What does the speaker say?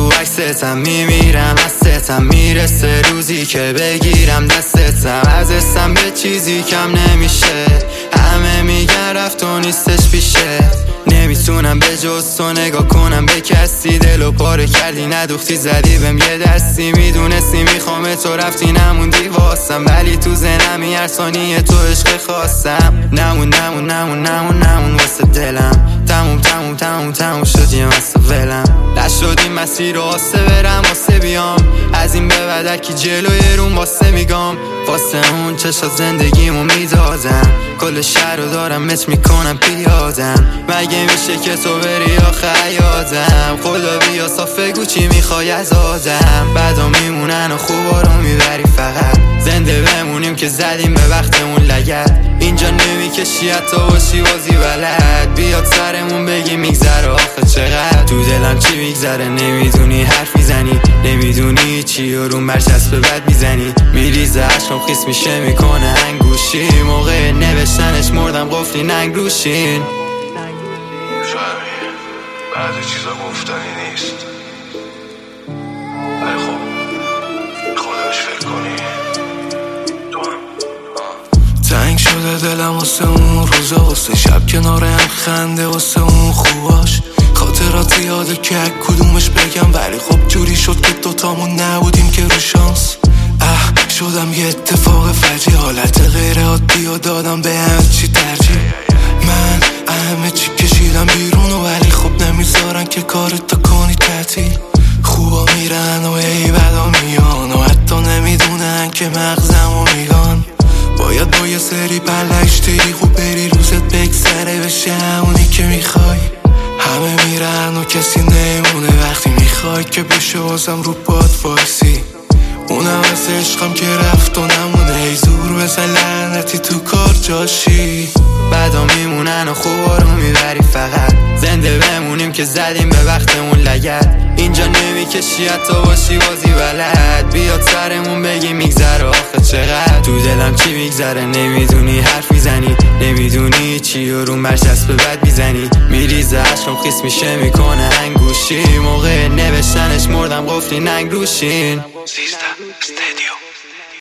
دستتم میمیرم دستتم می‌رسه. روزی که بگیرم دستتم. ازستم به چیزی کم نمیشه. همه میگن رفت و نیستش پیشه. نمی‌تونم به جز تو نگاه کنم. به کسی دل و پاره کردی ندوختی زدی بهم یه دستی. می‌دونستی می‌خوام تو رفتی نموندی واسم. ولی تو زنمی هر ثانیه تو عشق خواستم نمون نمون نمون نمون نمون واسه دلم. تموم تموم تموم تموم شد یه مسا ولم. این مسیر واسه برم واسه بیام. از این به بعد کی جلوی روم واسه میگم. واسه اون چشا زندگیمو میدازم. کل شهر رو دارم مچ می‌کنم پیادم مگه میشه که تو بری یا خیادم خدا بیا صافه گوچی می‌خوای از آدم. بعدا میمونن و خوبا رو می‌بری فقط. زنده بمونیم که زدیم به وقتمون لگت اینجا نمی‌کشی حتی باشی بازی بلد. بیاد سرمون بگی میگذره. آخه چقدر؟ تو دلم چی میگذره؟ نمی‌دونی حرف می‌زنی. نمی‌دونی چی و روم برچسب بد می‌زنی. میریزه عشقم خیس میشه می‌کنه انگوشی. موقع نوشتنش مردم قفلی ننگ روشین. فهمی بعضی چیزا گفتنی نیست. شده دلم واسه اون روزا واسه شب کنار هم خنده واسه اون خوباش خاطرات یاده که کدومش بگم ولی خب جوری شد که دوتامون نبودیم که رو شانس. اه شدم یه اتفاق فجی حالت غیر عادی و دادم به همه سری پلش تیری خوب بری روزت بگذره بشه همونی که می‌خوای. همه میرن و کسی نمونه. وقتی می‌خوای که بشه بازم رو پاد وایسی اونم از عشقم که رفت و نمونه. ای زور بزن لعنتی تو کار جاشی. بعدا میمونن و خوبا رو می‌بری فقط. زنده بمونیم که زدیم به وقتمون لگت اینجا نمی‌کشی حتی باشی بازی بلد. بیاد سرمون بگی دلم چی میگذره؟ نمی‌دونی حرف می‌زنی. نمی‌دونی چی و روم برچسب بد می‌زنی. میریزه عشقم خیس میشه می‌کنه انگوشی. موقع نوشتنش مردم قفلی ننگ روشین سیزده